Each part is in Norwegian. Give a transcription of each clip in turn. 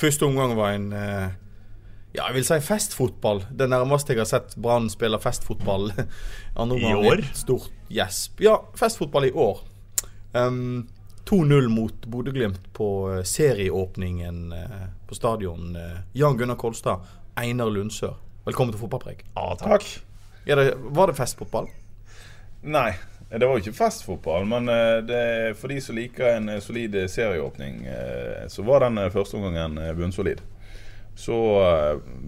Første omgang var en eh, ja, jeg vil si festfotball. Det nærmeste jeg har sett Brann spille festfotball. Andre I år? Stort gjesp. Ja, festfotball i år. Um, 2-0 mot Bodø-Glimt på eh, serieåpningen uh, på stadion. Uh, Jan Gunnar Kolstad, Einar Lundsør. Velkommen til fotballpreg. Ja, takk. Er det, var det festfotball? Nei, det var jo ikke festfotball. Men eh, det, for de som liker en eh, solid serieåpning, eh, så var den første omgangen bunnsolid. Så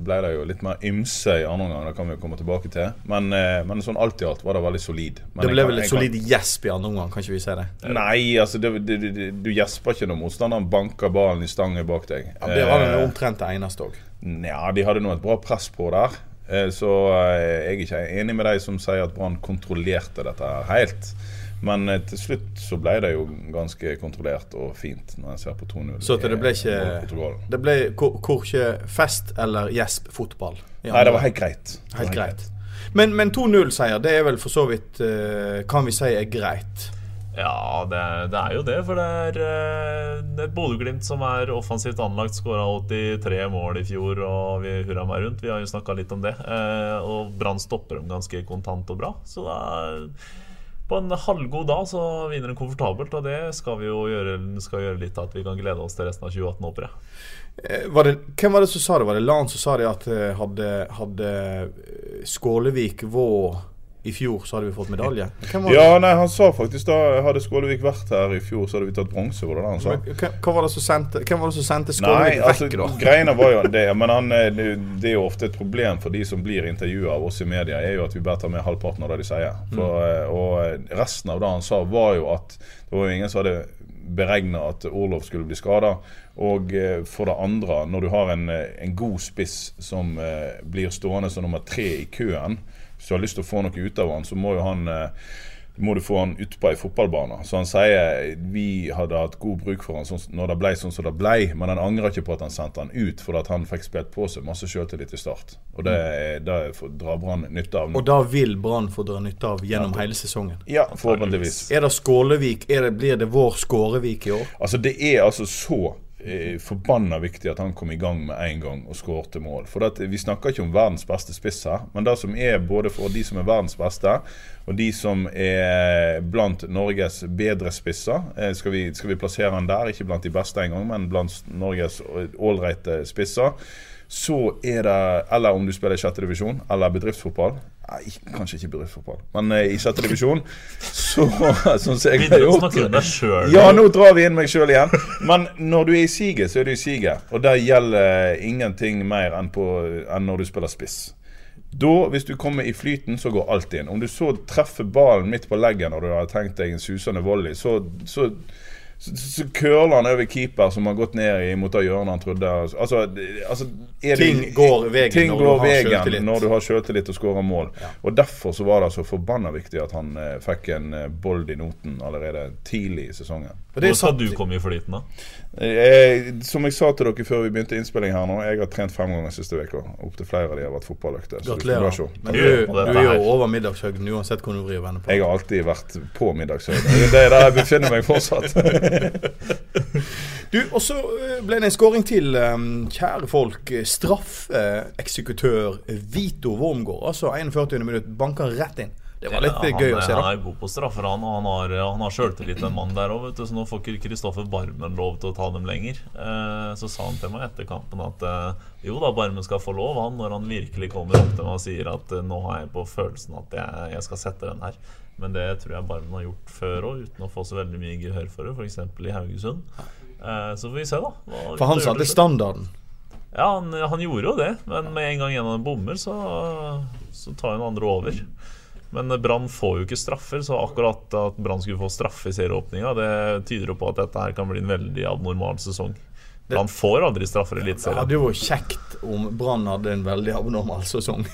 ble det jo litt mer ymse i andre omgang, det kan vi jo komme tilbake til. Men, men sånn alt i alt var det veldig solid. Men Det ble kan- vel et solid gjesp i andre omgang, kan ikke vi si det? Nei, altså det, det, det, du gjesper ikke når motstanderen banker ballen i stangen bak deg. Ja, det var vel omtrent det eneste òg. Nja, de hadde nå et bra press på der. Eh, Så eh, jeg er ikke enig med de som sier at Brann kontrollerte dette helt. Men eh, til slutt så ble det jo ganske kontrollert og fint, når jeg ser på 2-0. Så det ble ikke. Det ble ikke fest eller gjesp fotball. Nei, det var helt greit. Helt greit. Men, men 2-0-seier, det er vel for så vidt Kan vi si er greit? Ja, det, det er jo det. For det er, eh, det er Bodø-Glimt som er offensivt anlagt. Skåra 83 mål i fjor, og vi hurra meg rundt. Vi har jo snakka litt om det. Eh, Og Brann stopper dem ganske kontant og bra. Så er, på en halvgod dag så vinner de komfortabelt, og det skal vi jo gjøre, skal gjøre litt av at vi kan glede oss til resten av 2018, håper jeg. Hvem var det som sa det? Var det Lan som sa det at eh, hadde, hadde Skålevik vært i fjor, så hadde vi fått medalje? Ja, nei, han sa faktisk da Hadde Skålevik vært her i fjor, så hadde vi tatt bronse, var det det han sa? Men hvem, hva var det som sendte, hvem var det som sendte Nei, Skålevik altså, vekk, da? greiene var jo det, men han, eh, det, det er jo ofte et problem for de som blir intervjua av oss i media, er jo at vi bare tar med halvparten av det de sier. For, mm. Og resten av det han sa, var jo at det var jo ingen som hadde beregna at Orlov skulle bli skada. Og eh, for det andre, når du har en, eh, en god spiss som eh, blir stående som nummer tre i køen, hvis du har lyst til å få noe ut av han, så må jo han eh, må du få han utpå ei fotballbane. Så han sier vi hadde hatt god bruk for han sånn, når det ble sånn som det ble, men han angrer ikke på at han sendte han ut, for at han fikk spilt på seg masse sjøltillit i start. Og det, det drar Brann nytte av nå. Og da vil Brann få dra nytte av gjennom hele sesongen. Ja, forhåpentligvis. Er det Skålevik? Er det, blir det vår Skårevik i år? Altså Det er altså så eh, forbanna viktig at han kom i gang med en gang og skårte mål. For at, Vi snakker ikke om verdens beste spiss her, men det som er både for de som er verdens beste, og de som er blant Norges bedre spisser, eh, skal vi, skal vi plassere han der, ikke blant de beste engang, men blant Norges ålreite spisser, så er det Eller om du spiller i divisjon, eller bedriftsfotball. Nei, kanskje ikke bedriftsfotball, men eh, i sjette divisjon, så Sånn som jeg har gjort ja, nå drar vi inn meg sjøl igjen. Men når du er i siget, så er du i siget. Og der gjelder ingenting mer enn, på, enn når du spiller spiss. Da, hvis du kommer i flyten, så går alt inn. Om du så treffer ballen midt på leggen når du har tenkt deg en susende volley, så, så, så, så curler han over keeper som har gått ned i mot det hjørnet han trodde. Altså, altså det- Ting går veien ting når går du veien når du har sjøltillit og skårer mål. Og Derfor så var det så forbanna viktig at han eh, fikk en eh, bold i noten allerede tidlig i sesongen. Hvor skal du komme i flyten, da? Jeg, som jeg sa til dere før vi begynte innspilling her nå, jeg har trent fem ganger siste uka. Opptil flere av de har vært fotballøkter. Gratulerer. Men du, du er jo over middagshøyden uansett hvor du vrir og vender på. Jeg har alltid vært på middagshøyden. Det er der jeg befinner meg fortsatt. Du, Og så eh, ble det en skåring til, eh, kjære folk. eh, Straffeeksekutør Vito Wormgård. Altså 41. minutt, banker rett inn. Det var litt Ja, gøy er, å se, da. Han er god på straffer, han. Og han har, han har sjøltillit, den mann der òg. Så nå får ikke Kristoffer Barmen lov til å ta dem lenger. Eh, så sa han til meg etter kampen at eh, jo da, Barmen skal få lov, han, når han virkelig kommer opp til meg og sier at eh, nå har jeg på følelsen at jeg, jeg skal sette den her. Men det tror jeg Barmen har gjort før òg, uten å få så veldig mye gehør for det. F.eks. i Haugesund. Eh, så får vi se, da. hva- For han satte standarden. Ja, han, han gjorde jo det, men med en gang en av dem bommer, så, så tar den andre over. Men Brann får jo ikke straffer, så akkurat at Brann skulle få straffe i serieåpninga, det tyder jo på at dette her kan bli en veldig abnormal sesong. Brann får aldri straffer i Det hadde jo vært kjekt om Brann hadde en veldig abnormal sesong.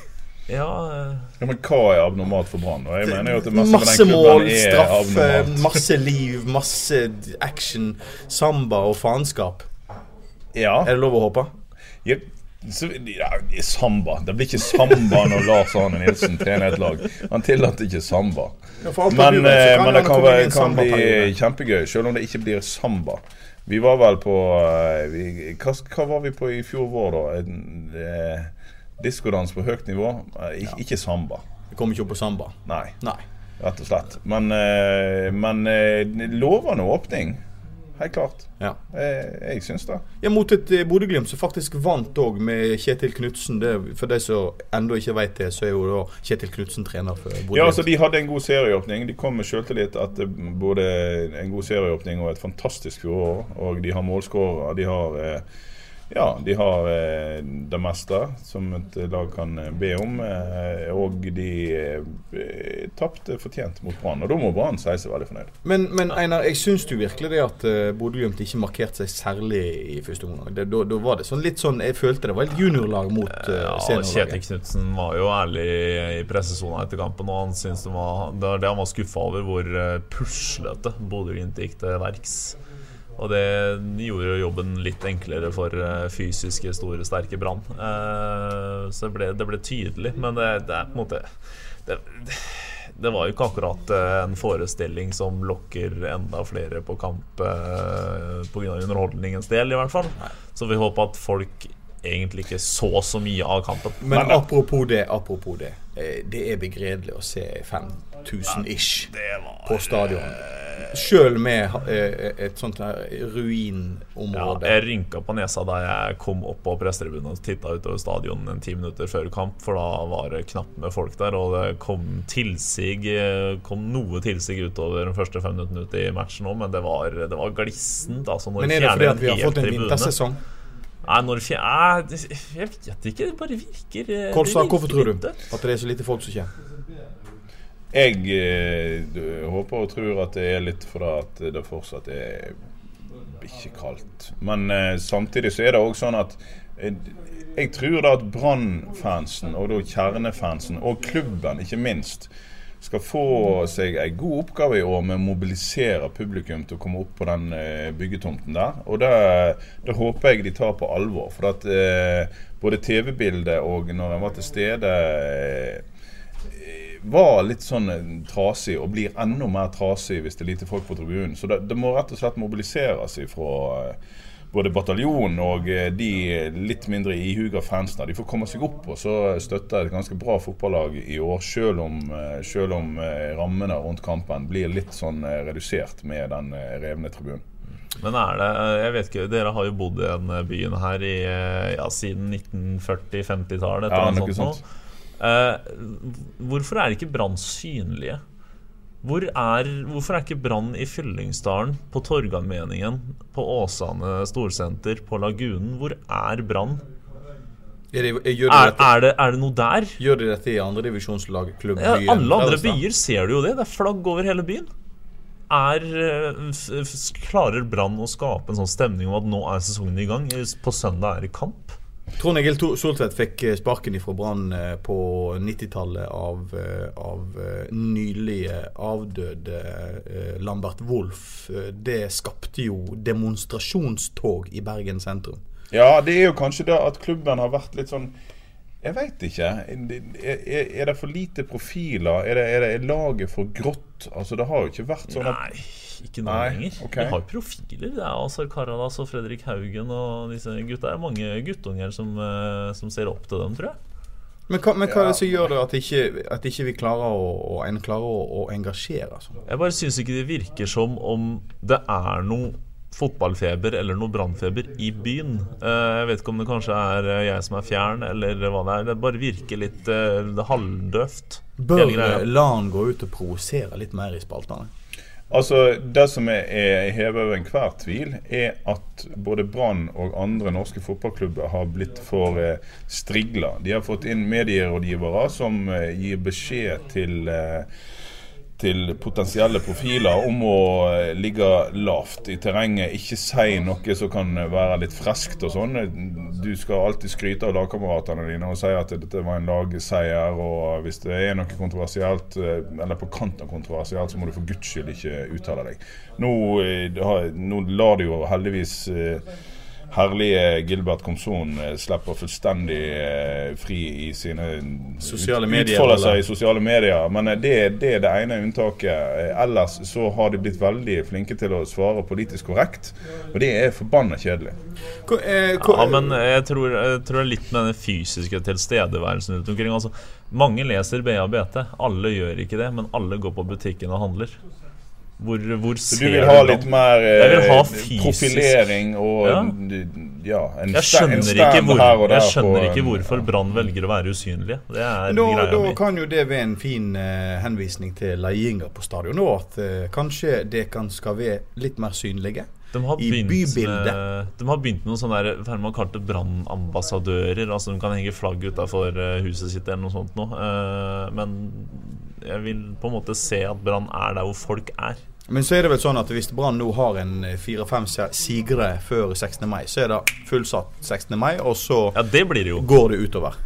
Ja, eh, Ja, men hva er abnormalt for Brann? Jeg mener jo at det meste, Masse mål, straffe, masse liv, masse action, samba og faenskap. Ja, Er det lov å håpe? ja, så, ja, samba. Det blir ikke samba når Lars Arne Nilsen trener et lag. Han tillater ikke samba. Men, eh, men det kan, være, kan bli kjempegøy, selv om det ikke blir samba. Vi var vel på eh, vi, hva, hva var vi på i fjor vår, da? Eh, Diskodans på høyt nivå. Ik ikke, samba. Vi kommer ikke opp på samba. Nei, Nei. rett og slett. Men, men lovende åpning. Helt klart. Ja. Jeg, jeg syns det. Ja, mot et eh, Bodø-Glimt som faktisk vant òg, med Kjetil Knutsen. For de som ennå ikke vet det, så er jo da Kjetil Knutsen trener for Bodø-Glimt. Ja, altså De hadde en god serieåpning. De kom med sjøltillit etter både en god serieåpning og et fantastisk fjorår. Og de har målskårere. De har eh, ja, de har eh, det meste som et lag kan eh, be om. Eh, og de eh, tapte fortjent mot Brann. Og da må Brann si seg veldig fornøyd. Men, men Einar, jeg syns jo virkelig det at eh, Bodø-Glimt ikke markerte seg særlig i første omgang. Da var det sånn litt sånn Jeg følte det var et juniorlag mot seniorlaget. ja, Kjetil Knutsen var jo ærlig i pressesona etter kampen. Og han syntes det var det det han var skuffa over, hvor eh, puslete Bodø-Glimt gikk til verks. Og det gjorde jobben litt enklere for eh, fysiske, store, sterke Brann. Eh, så det ble, det ble tydelig, men det, det er på en måte det, det var jo ikke akkurat eh, en forestilling som lokker enda flere på kamp pga. underholdningens del, i hvert fall. Så vi håper at folk egentlig ikke så så mye av kampen. Men apropos det, apropos det. eh, Det er begredelig å se 5000 ish på stadion. Sjøl med eh, et sånt her Ja, ruinområde. jeg rynka på nesa da jeg kom opp på pressetribunen og titta utover stadion en ti minutter før kamp, for da var det knapt med folk der, og det kom tilsig eh, Kom noe tilsig utover de første fem minuttene ut i matchen òg, men det var, det var glissent. Altså, når Men er det fordi at vi har fått en tribune- vintersesong? Nei, når fjer... Nei, Jeg vet ikke, det bare virker eh, Kolstad, virker hvorfor tror du at det er så lite folk som kommer? Jeg eh, håper og tror at det er litt fordi at det fortsatt er ikke kaldt. Men eh, samtidig så er det òg sånn at eh, jeg tror da at Brann-fansen, og da kjernefansen, og klubben ikke minst, skal få seg en god oppgave i år med å mobilisere publikum til å komme opp på den eh, byggetomten der. Og det, det håper jeg de tar på alvor. For at eh, både TV-bildet og når en var til stede eh, var litt sånn eh, trasig, og blir enda mer trasig hvis det er lite folk på tribunen. Så det, det må rett og slett mobiliseres fra eh, både bataljonen og eh, de litt mindre ihuga fansene. De får komme seg opp og så støtte et ganske bra fotballag i år, selv om, eh, selv om eh, rammene rundt kampen blir litt sånn redusert med den revne tribunen. Men er det Jeg vet ikke, dere har jo bodd i den byen her i, ja, siden 1940-50-tallet. Ja, noe sånt. sånt. Eh, hvorfor er ikke Brann synlige? Hvor er, hvorfor er ikke Brann i Fyllingsdalen, på Torgallmenningen, på Åsane storsenter, på Lagunen? Hvor er Brann? Er det, Er, er, det, er det noe der? gjør de dette i andredivisjonslag, klubb, Ja, alle andre byer ser du jo det. Det er flagg over hele byen. Klarer Brann å skape en sånn stemning om at nå er sesongen i gang? På søndag er det kamp? Trond Egil Soltvedt fikk eh, sparken ifra Brann eh, på 90-tallet av, eh, av nylige avdøde Lambert Wolff. Det skapte jo demonstrasjonstog i Bergen sentrum. Ja, det er jo kanskje det at klubben har vært litt sånn Jeg veit ikke. Er, er, er det for lite profiler? Er, det, er, det, er laget for grått? Altså, det har jo ikke vært sånn at Nei, ikke nå lenger. Okay. Vi har profiler. Det er Azar Karadas og Fredrik Haugen og disse gutta. Det er mange guttunger som, eh, som ser opp til dem, tror jeg. Men hva, men hva er det som gjør det at ikke, at ikke vi klarer å, å, en klarer å, å engasjere? Altså? Jeg bare syns ikke det virker som om det er noe fotballfeber eller noe brannfeber i byen. Eh, Jeg vet ikke om det kanskje er eh, jeg som er fjern, eller hva det er. Det bare virker litt halvdøvt. Bør la han gå ut og provosere litt mer i spaltene? Altså, Det som er, hevet over enhver tvil, er at både Brann og andre norske fotballklubber har blitt for eh, strigla. De har fått inn medierådgivere som eh, gir beskjed til, eh, til potensielle profiler om å eh, ligge lavt i terrenget. Ikke si noe som kan være litt friskt og sånn. Du skal alltid skryte av lagkameratene dine og si at dette var en lagseier. Og hvis det er noe kontroversielt, eh, eller på kanten av kontroversielt, så må du for guds skyld ikke uttale deg. Nå, eh, nå lar det jo heldigvis herlige Gilbert Komson eh, slipper fullstendig eh, fri i sine Sosiale medier, Utfolder eller? seg i sosiale medier. Men eh, det, det er det ene unntaket. Ellers så har de blitt veldig flinke til å svare politisk korrekt, og det er forbanna kjedelig. Hva, eh, hva, Ja, men jeg tror, jeg tror litt med den fysiske tilstedeværelsen rundt omkring. Altså, mange leser BABT. Alle gjør ikke det, men alle går på butikken og handler. Hvor, hvor Så ser du vil ha litt mer eh, ha profilering og Ja. ja, en, Jeg sta- en skjønner, stand hvor, her og der jeg skjønner på, ikke hvorfor Brann velger å være usynlige. Det er da, greia da mi. kan jo det være en fin eh, henvisning til Leijinga på stadion nå, at eh, kanskje det kan skal være litt mer synlige. De har i begynt bybildet. med, de har begynt med noen sånne der, hva man kalte brannambassadører. Altså De kan henge flagg utafor huset sitt eller noe sånt noe. Eh, men jeg vil på en måte se at Brann er der hvor folk er. Men så er det vel sånn at hvis Brann nå har en eh, fire-fem sigre før 16. mai, så er det fullsatt 16. mai, og så Ja, det blir det jo. går det utover.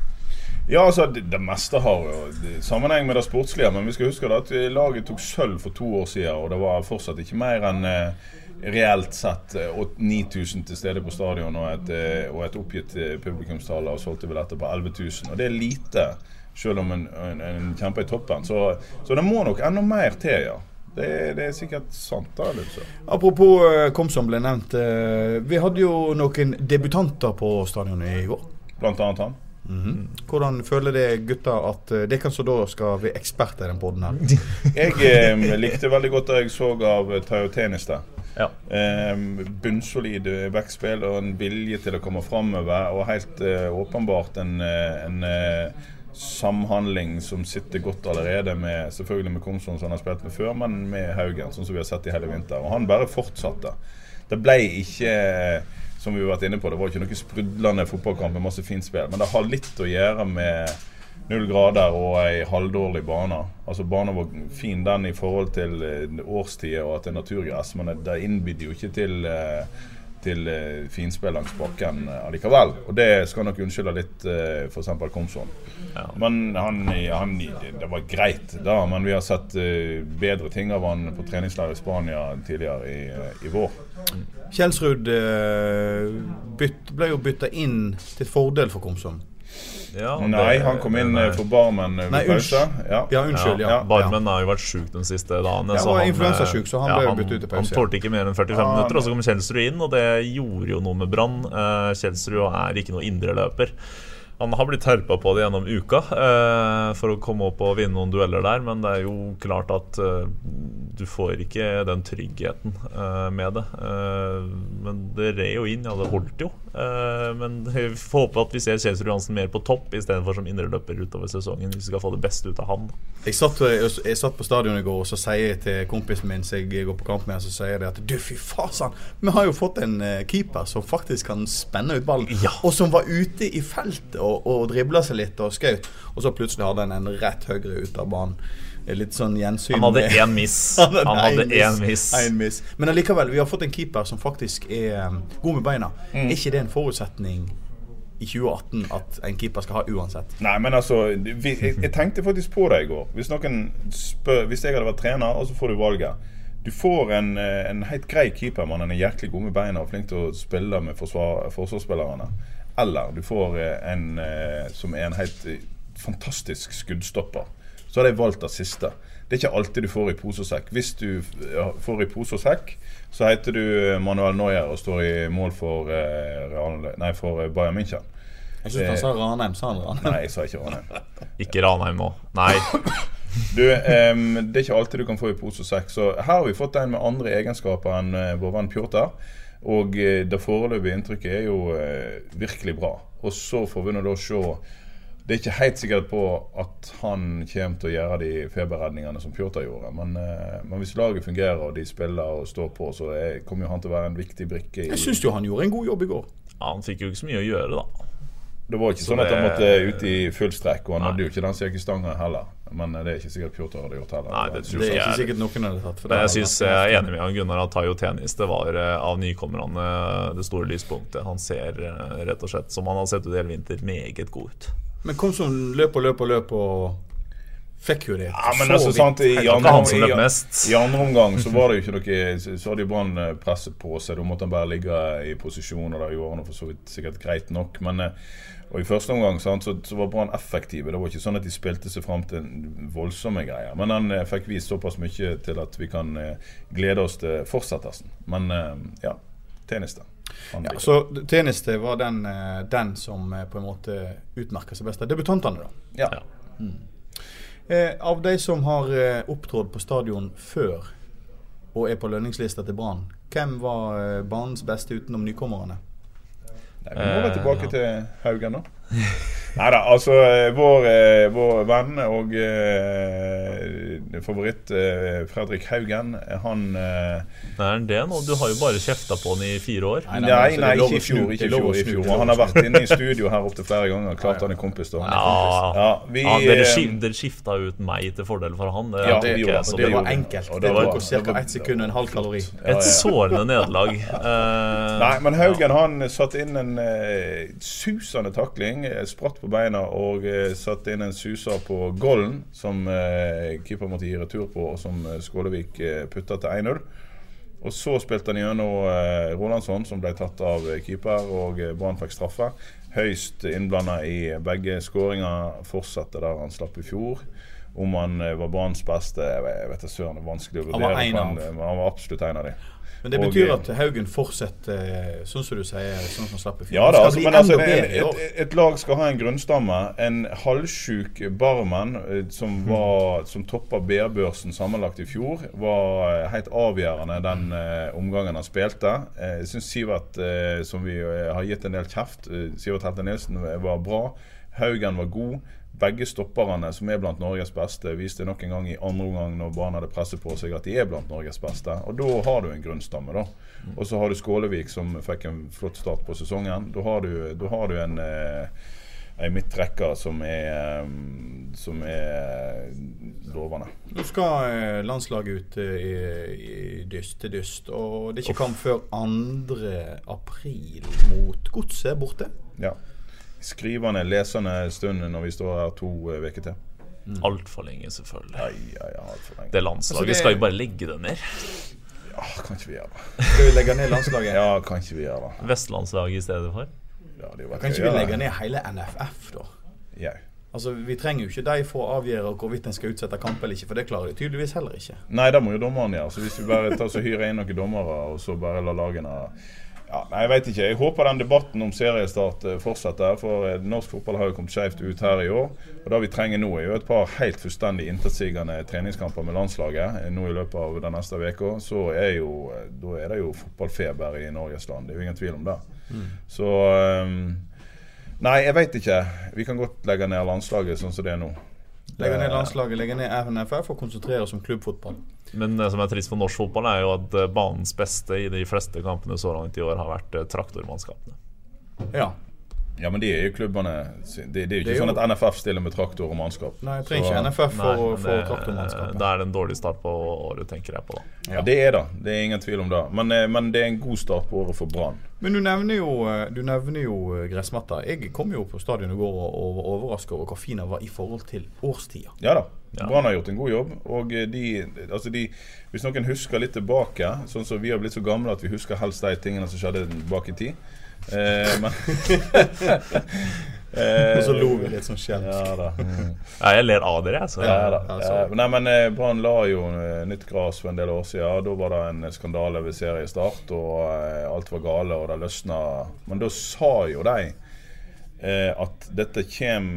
Ja, altså, det, det meste har jo sammenheng med det sportslige, men vi skal huske at laget tok sølv for to år siden, og det var fortsatt ikke mer enn eh, reelt sett eh, 9000 til stede på stadion og et, eh, og et oppgitt eh, publikumstall av solgte billetter på 11 000. Og det er lite, selv om en, en, en kjemper i toppen. Så, så det må nok enda mer til, ja. Det, det er sikkert sant. da, Lutze. Apropos kom Komsom ble nevnt. eh, vi hadde jo noen debutanter på stadionet i går. Blant annet han. Hvordan føler det gutta at eh, det kan så da skal bli eksperter i den poden her? Jeg eh, likte veldig godt det jeg så av eh, Tayo Teniste. Ja. Eh, bunnsolid backspill og en vilje til å komme framover. Og helt eh, åpenbart en, eh, en eh, samhandling som sitter godt allerede med selvfølgelig med Komsom, som han har spilt med før, men med Haugen, sånn som vi har sett i hele vinter. Og han bare fortsatte. Det ble ikke som vi har vært inne på, det var ikke noe sprudlende fotballkamp med masse fint spill. Men det har litt å gjøre med null grader og ei halvdårlig bane. Altså Banen var fin den i forhold til eh, årstida og at det er naturgress, men det innbyr jo ikke til, eh, til eh, finspill langs bakken eh, allikevel. Og det skal nok unnskylde litt eh, f.eks. Komson. Ja. Men han, han, det var greit da, men vi har sett bedre ting av han på treningsleir i Spania tidligere i, i vår. Kjelsrud bytt, ble jo bytta inn til fordel for Komsom. Ja, Nei, han kom inn nei. eh, for Barmen eh, ved pause. Ja. Ja, unnskyld. Ja. Ja, Barmen har jo vært sjuk den siste dagen. Ja, så han var influensasjuk, så han eh, ble han- byttet ut i pause, Han tålte ikke mer enn 45 Ja, minutter, og så kom Kjelsrud inn, og det gjorde jo noe med Brann. Eh, Kjelsrud er ikke noe indreløper. Han har blitt terpa på det gjennom uka eh, for å komme opp og vinne noen dueller der, men det er jo klart at eh, du får ikke den tryggheten eh, med det. Eh, men det red jo inn, ja, det holdt jo. Eh, men vi får håpe at vi ser Kjelsrud Johansen mer på topp istedenfor som indreløper utover sesongen, hvis vi skal få det beste ut av han. Jeg satt, jeg satt på stadion i går, og så sier jeg til kompisen min som jeg går på kamp med, så sier jeg at du, fy fasan, vi har jo fått en eh, keeper som faktisk kan spenne ut ballen. Ja. Og som var ute i feltet og, og dribla seg litt og skjøt. Og så plutselig hadde han en rett høyre ut av banen. Litt sånn gjensyn. Han hadde én miss. Han hadde én miss. En miss. Men allikevel, vi har fått en keeper som faktisk er um, god med beina. Mm. Er ikke det en forutsetning i 2018 at en keeper skal ha uansett? Nei, men altså vi, jeg, jeg tenkte faktisk på det i går. Hvis noen spør Hvis jeg hadde vært trener, og så får du valget. Du får en, eh, en helt grei keeper, men han er hjertelig god med beina og flink til å spille med forsvar, forsvarsspillerne. Eller du får eh, en eh, som er en helt fantastisk skuddstopper. Så hadde jeg valgt det siste. Det er ikke alltid du får i pose og sekk. Hvis du får i pose og sekk, så heter du eh, Manuel Neuer og står i mål for, eh, Real, nei, for eh, Bayern München. Jeg syns han sa Ranheim. Sa han Ranheim? Nei, jeg sa ikke Ranheim. Ikke Ranheim òg. Nei. Du, um, Det er ikke alltid du kan få i pose og sekk. Så her har vi fått en med andre egenskaper enn vår venn Pjotr. Og det foreløpige inntrykket er jo uh, virkelig bra. Og så får vi nå da se Det er ikke helt sikkert på at han kommer til å gjøre de feberredningene som Pjotr gjorde. Men, eh, men hvis laget fungerer og de spiller og står på, så er, kommer jo han til å være en viktig brikke. i Jeg syns jo han gjorde en god jobb i går. Ja, han fikk jo ikke så mye å gjøre, da. Det var ikke Så sånn at han måtte ut i full strekk, og han Nei. hadde jo ikke den sekestanga heller. Men eh, det er ikke sikkert Pjotr hadde gjort heller. Nei, det det, Det er ikke er- sikkert noen hadde tatt. for det jeg synes jeg er enig med han Gunnar at Tayo Tenis det var eh, av nykommerne det store lyspunktet. Han ser rett og slett, som han har sett ut hele vinter, meget god ut. Men kom som løp og løp og løp og fikk jo det. Ja, men så altså, så sant, i, andre, omgang så var det jo ikke noe Så hadde jo Brann eh, presset på seg. Da måtte han bare ligge i posisjon, og det gjorde han for så vidt sikkert greit nok. Men eh, og I første omgang sant, så, så var Brann effektive. Det var ikke sånn at de spilte seg fram til voldsomme greier. Men han eh, fikk vist såpass mye til at vi kan eh, glede oss til fortsettelsen. Men eh, ja, tennis, da. Ja, så Tjeneste var den, eh, den som eh, på en måte utmerker seg best av debutantene, da. Ja. ja. Mm. Eh, av de som har eh, opptrådt på stadion før og er på lønningslista til Brann, hvem var eh, banens beste utenom nykommerne? Nei, vi må vel Eh, tilbake ja. til Haugen, da. Nei da, altså eh, vår, eh, vår venn og eh, favoritt eh, Fredrik Haugen, eh, han eh, Nei, er det nå? Du har jo bare kjefta på han i fire år. Nei, Nei, nei, nei, så det er lov ikke i fjor. Ikke fjor, i fjor. Han har vært inne i studio her opptil flere ganger. Klart han er kompis, da. Ja, Ja, vi, ja, dere, eh, skif, dere skifta ut meg til fordel for han. Det, Ja, det, gjorde det det det var enkelt. Det det var var- ca. ett sekund og en halv kalori. Ja, ja. et sårende nederlag. Eh, Nei, men Haugen han satte inn en eh, susende takling. Eh, Spratt på beina og eh, satte inn en suser på golden, som eh, keeper måtte gi retur på, og som eh, Skålevik eh, putta til 1-0. Og så spilte han gjennom eh, Rolandsson, som ble tatt av keeper, og Brann fikk straffe. Høyst innblanda i begge skåringer. Fortsatte der han slapp i fjor. Om han var Branns beste, jeg vet, da søren. Vanskelig å Han var vurdere. en av. Han, han var absolutt en av de. Men det betyr og, at Haugen fortsetter eh, sånn som du sier, sånn som slapp i fjor. Ja da, altså, men altså, en, et, et lag skal ha en grunnstamme. En halvsjuk barman eh, som, Mhm. var, som toppa BR-børsen sammenlagt i fjor, var eh, helt avgjørende den uh, omgangen han spilte. Eh, jeg syns Sivert, uh, som vi eh, har gitt en del kjeft, eh, Sivert Helte Nilsen var bra. Haugen var god. Begge stopperne, som er blant Norges beste, viste nok en gang i andre omgang når Brann hadde presset på seg, at de er blant Norges beste. Og da har du en grunnstamme, da. Og så har du Skålevik, som fikk en flott start på sesongen. Da har du, da har du en eh, ei midtrekker som er eh, Som er lovende. Nå skal eh, landslaget ut eh, i, i dyst til dyst, og det er ikke kamp før 2. april mot Godset borte. Ja. Skrivende, lesende stund når vi står her to uker til. Altfor lenge, selvfølgelig. Ai, ai, alt for lenge. Det landslaget Altså, det- skal jo bare legge det ned. Ja, kan ikke vi gjøre det? Skal vi legge ned landslaget? Ja, kan ikke vi gjøre det? Vestlandslaget i stedet for. Ja, det Kan ikke vi legge ned hele NFF, da? Ja. Altså, Vi trenger jo ikke de for å avgjøre hvorvidt en skal utsette kamp eller ikke, for det klarer de tydeligvis heller ikke. Nei, det må jo dommeren gjøre. Så hvis vi bare tar så hyrer inn noen dommere, og så bare lar lagene ja, Nei, jeg vet ikke. Jeg håper den debatten om seriestart eh, fortsetter. For eh, norsk fotball har jo kommet skjevt ut her i år. Og det vi trenger nå, er jo et par helt fullstendig intetsigende treningskamper med landslaget eh, nå i løpet av den neste uka. Så er jo, da er det jo fotballfeber i Norges land. Det er jo ingen tvil om det. Så um, Nei, jeg veit ikke. Vi kan godt legge ned landslaget sånn som det er nå. Legge ned Eh, landslaget, legge ned RNFF og konsentrere oss om klubbfotball. Men det som er trist for norsk fotball, er jo at eh, banens beste i de fleste kampene så langt i år har vært eh, traktormannskapene. Ja. Ja, men de er jo klubbene Det, det er jo ikke er sånn jo- at NFF stiller med traktor og mannskap. Nei, jeg trenger Så- ikke NFF for å få det, traktormannskap. det er en dårlig start på året, tenker jeg på. da Ja, Det er det. Det er ingen tvil om det. Men, eh, men det er en god start på året for Brann. Men du nevner jo, eh, du nevner jo eh, gressmatta. Jeg kom jo på stadion i går og var overraska over hvor fin den var i forhold til årstida. Ja da. Ja. Brann har gjort en god jobb. Og de, altså de Hvis noen husker litt tilbake, sånn som vi har blitt så gamle at vi husker helst de tingene som skjedde bak i tid. Eh, men Og så lo vi litt sånn skjelt. Ja da. Mm. Ja, jeg ler av dere, altså. Så. Ja, da. Ja, nei, men eh, Brann la jo eh, nytt gras for en del år siden. Da var det en skandale ved seriestart, og eh, alt var gale, og det løsna. Men da sa jo de eh, at dette kjem,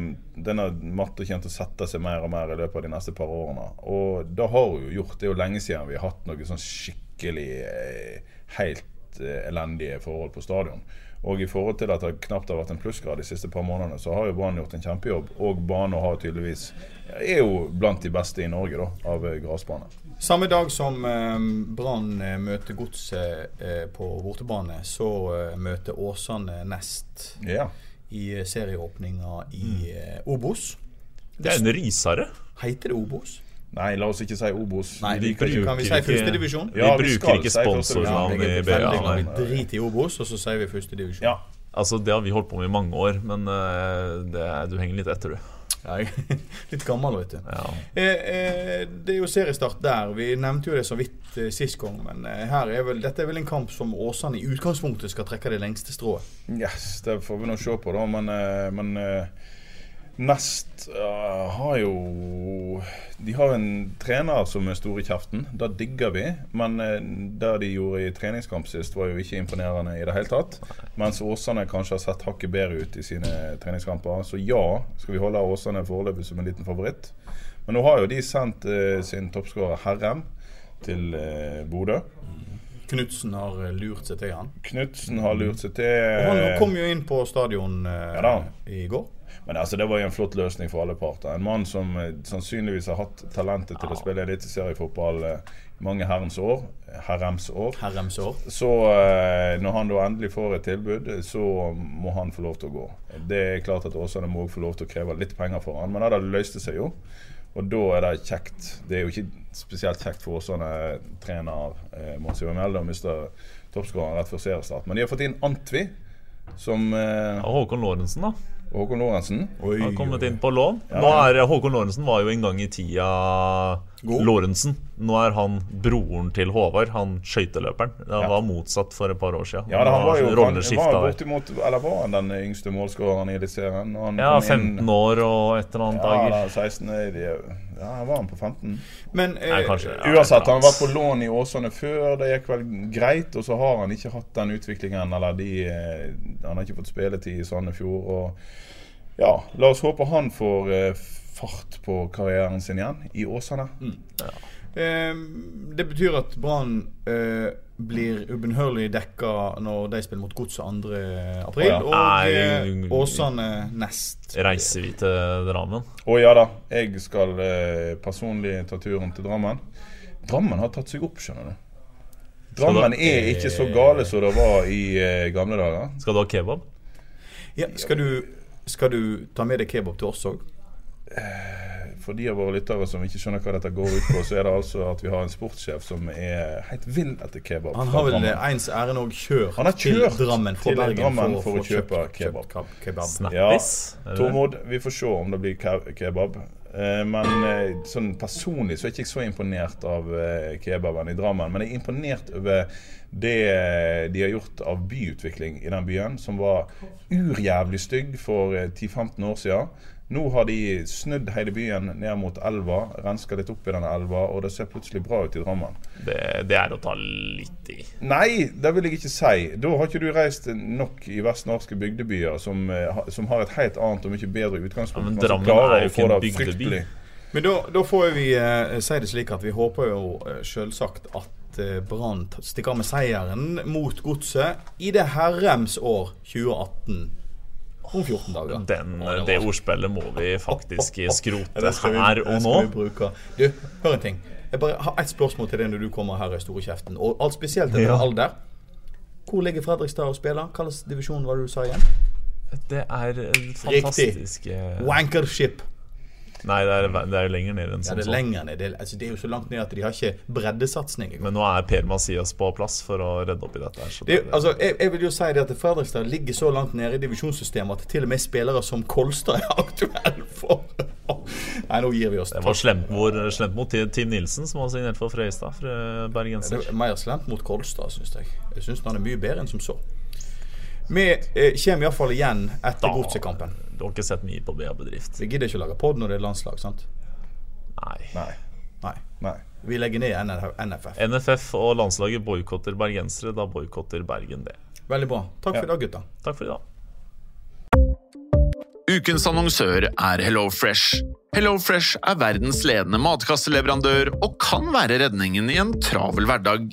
denne matta kommer til å sette seg mer og mer i løpet av de neste par årene. Og det har hun jo gjort. Det er jo lenge siden vi har hatt noe sånn skikkelig eh, helt eh, elendige forhold på stadion. Og i forhold til at det knapt har vært en plussgrad de siste par månedene, så har jo Brann gjort en kjempejobb. Og Bane har tydeligvis er jo blant de beste i Norge, da, av eh, gressbane. Samme dag som eh, Brann eh, møter Godset eh, på bortebane, så eh, møter Åsane Nest Ja. i serieåpninga i mm. Obos. Det er en risare. Heter det Obos? Nei, la oss ikke si Obos. Nei, Vi bruker, kan vi si førstedivisjon? Vi Ja, vi bruker ikke sponsornavn i BA. vi driter i Obos, og så sier vi førstedivisjon. Ja. Altså, det har vi holdt på med i mange år, men eh, det, du henger litt etter, du. Ja, litt gammel, vet du. Ja. Eh, eh, det er jo seriestart der. Vi nevnte jo det så vidt eh, sist gang. Men eh, her er vel, dette er vel en kamp som Åsane i utgangspunktet skal trekke det lengste strået. Yes, det får vi nå se på, da. Men, eh, men eh, Nest uh, har jo De har en trener som er stor i kjeften. Det digger vi. Men uh, det de gjorde i treningskamp sist, var jo ikke imponerende i det hele tatt. Mens Åsane kanskje har sett hakket bedre ut i sine treningskamper. Så ja, skal vi holde Åsane foreløpig som en liten favoritt. Men nå har jo de sendt uh, sin toppskårer Herrem til uh, Bodø. Knutsen har lurt seg til han. Knutsen har lurt seg til han kom jo inn på stadion Ja i går. Men altså, det var jo en flott løsning for alle parter. En mann som eh, sannsynligvis har hatt talentet til å spille eliteseriefotball eh, mange herrens år. Herrems år. Herrems år. Så eh, når han da endelig får et tilbud, så må han få lov til å gå. Det er klart at Åsane må få lov til å kreve litt penger for han, men det løste seg jo. Og da er det kjekt. Det er jo ikke spesielt kjekt for Åsane-trener eh, Mons Ivar Mjelde å miste toppskåreren rett før seriestart. Men de har fått inn Antvi, som eh, Håkon Lorentzen, da. Håkon Lorentzen. Oi, Har kommet inn på lån. Ja. Nå er Håkon Lorentzen var jo en gang i tida God. Lorentzen. Nå er han broren til Håvard, han skøyteløperen. Han Ja. var motsatt for et par år siden. Ja, han var jo han, rolleskifta var bortimot Eller var han den yngste målskåreren i Eliteserien? Ja, 15 inn- 15 år og et eller annet Ja, dager. da, 16 er de, ja, var han på 15? Men eh, Nei, kanskje ja, Uansett, han har vært på lån i Åsane før. Det gikk vel greit. Og så har han ikke hatt den utviklingen, eller de eh, Han har ikke fått spilletid i Sandefjord. Og ja, la oss håpe han får eh, fart på karrieren sin igjen i Åsane. eh, det betyr at Brann eh, blir ubønnhørlig dekka når de spiller mot Godset 2. april. Å, ja. Og Nei, eh, Åsane nest. Reiser vi til Drammen? Og ja da, jeg skal eh, personlig ta turen til Drammen. Drammen har tatt seg opp, skjønner du. Drammen er ikke så gale som det var i eh, gamle dager. Skal du ha kebab? Ja, skal, du, skal du ta med deg kebab til oss òg? For de av våre lyttere som ikke skjønner hva dette går ut på, så er det altså at vi har en sportssjef som er helt vill etter kebab. Han har vel ens ærend òg kjørt, Han har kjørt til Drammen fra til Bergen Drammen for, for å kjøpe kebab. kebab. Ja, Snappis? Tormod, vi får se om det blir ke- kebab. Eh, men eh, sånn personlig så er jeg ikke så imponert av eh, kebaben i Drammen. Men jeg er imponert over det eh, de har gjort av byutvikling i den byen, som var urjævlig stygg for eh, 10-15 år siden. Nå har de snudd hele byen ned mot elva, renska litt opp i denne elva, og det ser plutselig bra ut i Drammen. Det, det er å ta litt i. Nei, det vil jeg ikke si. Da har ikke du reist nok i vestnorske bygdebyer som, eh, som har et helt annet og mye bedre utgangspunkt. Ja, men men Drammen er jo ikke en bygdeby. fryktelig. Men da, da får vi eh, si det slik at vi håper jo eh, selvsagt at eh, Brann stikker av med seieren mot Godset i det herrems år 2018 om 14 dager. Den, det ordspillet må vi faktisk skrote her og nå. Du, hør en ting. Jeg bare har ett spørsmål til deg når du kommer her i store kjeften. Og alt spesielt etter Ja. alder. Hvor ligger Fredrikstad og spiller? Hvilken divisjon var det du sa igjen? Det er eh, fantastisk Riktig. Wankership. Nei, det er, det er jo lenger ned enn Ja, det er lenger ned. Det, er- altså, det er jo så langt ned at de har ikke breddesatsing. Men nå er Per Masias på plass for å redde opp i dette. her, så Det, altså, jeg, jeg vil jo si det at Fredrikstad ligger så langt nede i divisjonssystemet at til og med spillere som Kolstad er aktuelle for Nei, nå gir vi oss. det var slemt, hvor, slemt mot Tim Nilsen, som var signert for Frøystad. fra Det er mer slemt mot Kolstad, syns jeg. Jeg syns han er mye bedre enn som så. Vi eh, kommer iallfall igjen etter godsekampen. Du har ikke sett mye på BA Bedrift? Vi gidder ikke å lage pod når det er landslag, sant? Nei. Nei. Nei. Nei. Vi legger ned NFF. NFF og landslaget boikotter bergensere. Da boikotter Bergen det. Veldig bra. Takk for i dag, gutta. Takk for i dag. Ukens annonsør er HelloFresh. HelloFresh er verdens ledende matkasseleverandør og kan være redningen i en travel hverdag.